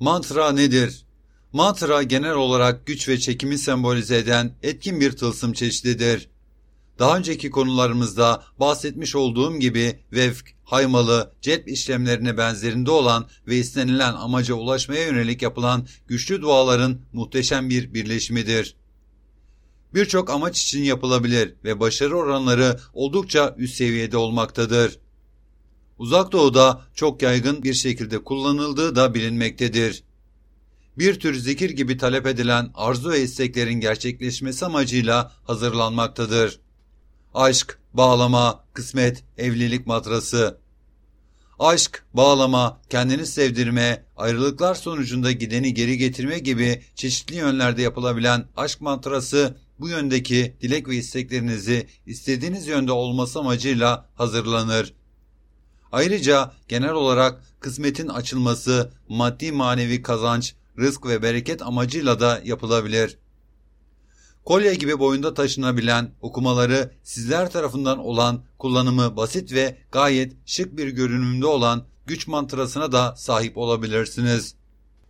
Mantra nedir? Mantra genel olarak güç ve çekimi sembolize eden etkin bir tılsım çeşididir. Daha önceki konularımızda bahsetmiş olduğum gibi vefk, haymalı, celp işlemlerine benzerinde olan ve istenilen amaca ulaşmaya yönelik yapılan güçlü duaların muhteşem bir birleşimidir. Birçok amaç için yapılabilir ve başarı oranları oldukça üst seviyede olmaktadır. Uzak Doğu'da çok yaygın bir şekilde kullanıldığı da bilinmektedir. Bir tür zikir gibi talep edilen arzu ve isteklerin gerçekleşmesi amacıyla hazırlanmaktadır. Aşk, bağlama, kısmet, evlilik matrası. Aşk, bağlama, kendini sevdirme, ayrılıklar sonucunda gideni geri getirme gibi çeşitli yönlerde yapılabilen aşk mantrası bu yöndeki dilek ve isteklerinizi istediğiniz yönde olması amacıyla hazırlanır. Ayrıca genel olarak kısmetin açılması, maddi manevi kazanç, rızk ve bereket amacıyla da yapılabilir. Kolye gibi boyunda taşınabilen okumaları sizler tarafından olan kullanımı basit ve gayet şık bir görünümde olan güç mantrasına da sahip olabilirsiniz.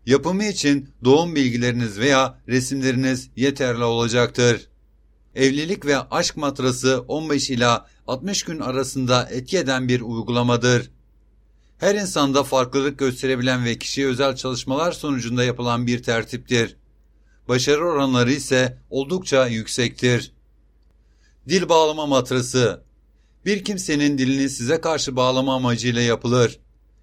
Yapımı için doğum bilgileriniz veya resimleriniz yeterli olacaktır. Evlilik ve aşk matrası 15 ila 60 gün arasında etki eden bir uygulamadır. Her insanda farklılık gösterebilen ve kişiye özel çalışmalar sonucunda yapılan bir tertiptir. Başarı oranları ise oldukça yüksektir. Dil bağlama matrası Bir kimsenin dilini size karşı bağlama amacıyla yapılır.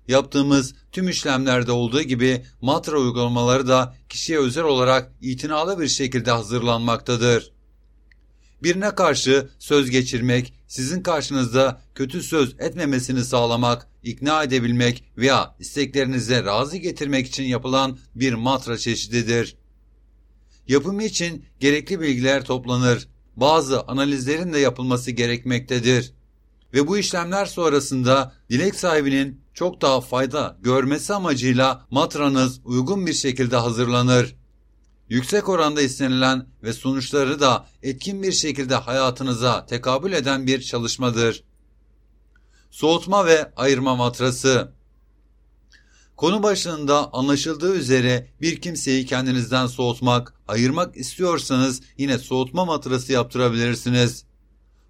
Yaptığımız tüm işlemlerde olduğu gibi matra uygulamaları da kişiye özel olarak itinalı bir şekilde hazırlanmaktadır. Birine karşı söz geçirmek, sizin karşınızda kötü söz etmemesini sağlamak, ikna edebilmek veya isteklerinize razı getirmek için yapılan bir matra çeşididir. Yapımı için gerekli bilgiler toplanır. Bazı analizlerin de yapılması gerekmektedir. Ve bu işlemler sonrasında dilek sahibinin çok daha fayda görmesi amacıyla matranız uygun bir şekilde hazırlanır. Yüksek oranda istenilen ve sonuçları da etkin bir şekilde hayatınıza tekabül eden bir çalışmadır. Soğutma ve ayırma matrası Konu başlığında anlaşıldığı üzere bir kimseyi kendinizden soğutmak, ayırmak istiyorsanız yine soğutma matrası yaptırabilirsiniz.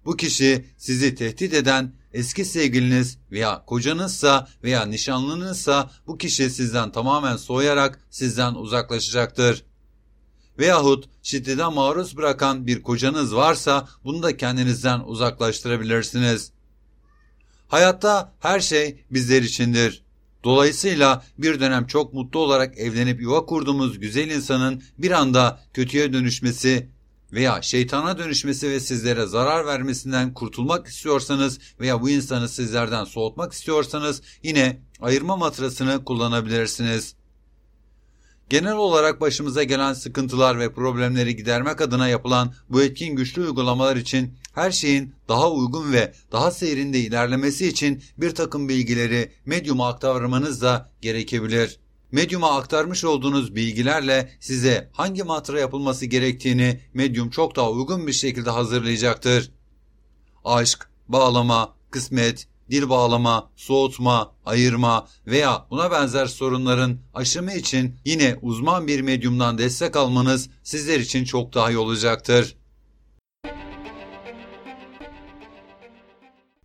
Bu kişi sizi tehdit eden eski sevgiliniz veya kocanızsa veya nişanlınızsa bu kişi sizden tamamen soğuyarak sizden uzaklaşacaktır. Veyahut şiddete maruz bırakan bir kocanız varsa bunu da kendinizden uzaklaştırabilirsiniz. Hayatta her şey bizler içindir. Dolayısıyla bir dönem çok mutlu olarak evlenip yuva kurduğumuz güzel insanın bir anda kötüye dönüşmesi veya şeytana dönüşmesi ve sizlere zarar vermesinden kurtulmak istiyorsanız veya bu insanı sizlerden soğutmak istiyorsanız yine ayırma matrasını kullanabilirsiniz. Genel olarak başımıza gelen sıkıntılar ve problemleri gidermek adına yapılan bu etkin güçlü uygulamalar için her şeyin daha uygun ve daha seyrinde ilerlemesi için bir takım bilgileri medyuma aktarmanız da gerekebilir. Medyuma aktarmış olduğunuz bilgilerle size hangi mantra yapılması gerektiğini medyum çok daha uygun bir şekilde hazırlayacaktır. Aşk, bağlama, kısmet, dil bağlama, soğutma, ayırma veya buna benzer sorunların aşımı için yine uzman bir medyumdan destek almanız sizler için çok daha iyi olacaktır.